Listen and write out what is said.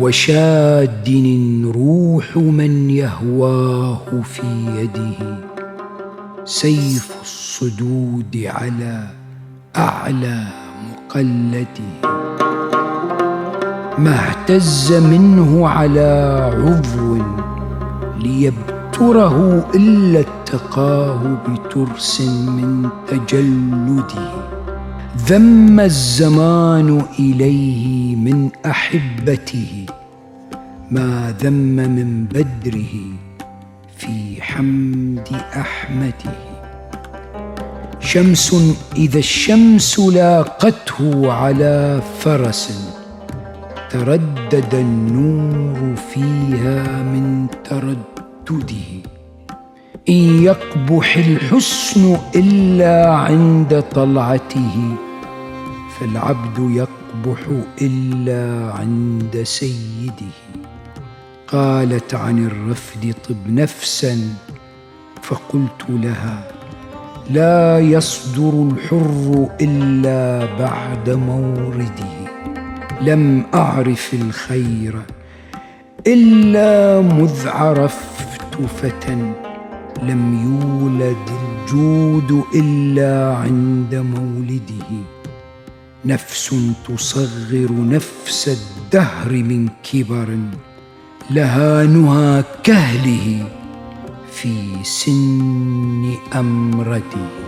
وشاد الروح من يهواه في يده. سيف الصدود على أعلى مقلته. ما اهتز منه على عضو ليبتره إلا اتقاه بترس من تجلده. ذم الزمان إليه من أحبته ما ذم من بدره في حمد أحمده. شمس إذا الشمس لاقته على فرس تردد النور فيها من تردده. إن يقبح الحسن إلا عند طلعته فالعبد يقبح إلا عند سيده. قالت عن الرفد طب نفسا فقلت لها لا يصدر الحر إلا بعد مورده. لم أعرف الخير إلا مذ عرفت فتى. لم يولد الجود إلا عند مولده. نفس تصغر نفس الدهر من كبر لها نهى كهله في سن امرده